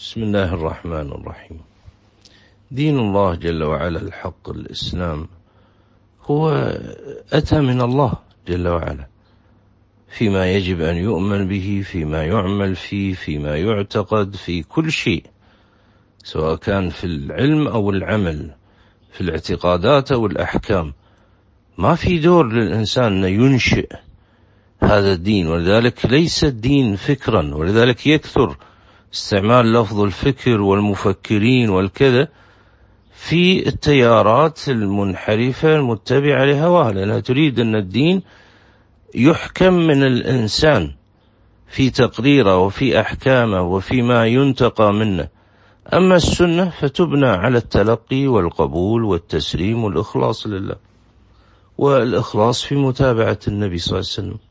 بسم الله الرحمن الرحيم. دين الله جل وعلا الحق الإسلام هو أتى من الله جل وعلا. فيما يجب أن يؤمن به فيما يعمل فيه فيما يعتقد في كل شيء سواء كان في العلم أو العمل في الاعتقادات أو الأحكام. ما في دور للإنسان أن ينشئ هذا الدين ولذلك ليس الدين فكرا ولذلك يكثر استعمال لفظ الفكر والمفكرين والكذا في التيارات المنحرفة المتبعة لهواها لأنها تريد أن الدين يحكم من الإنسان في تقريره وفي أحكامه وفيما ينتقى منه. أما السنة فتبنى على التلقي والقبول والتسليم والإخلاص لله والإخلاص في متابعة النبي صلى الله عليه وسلم.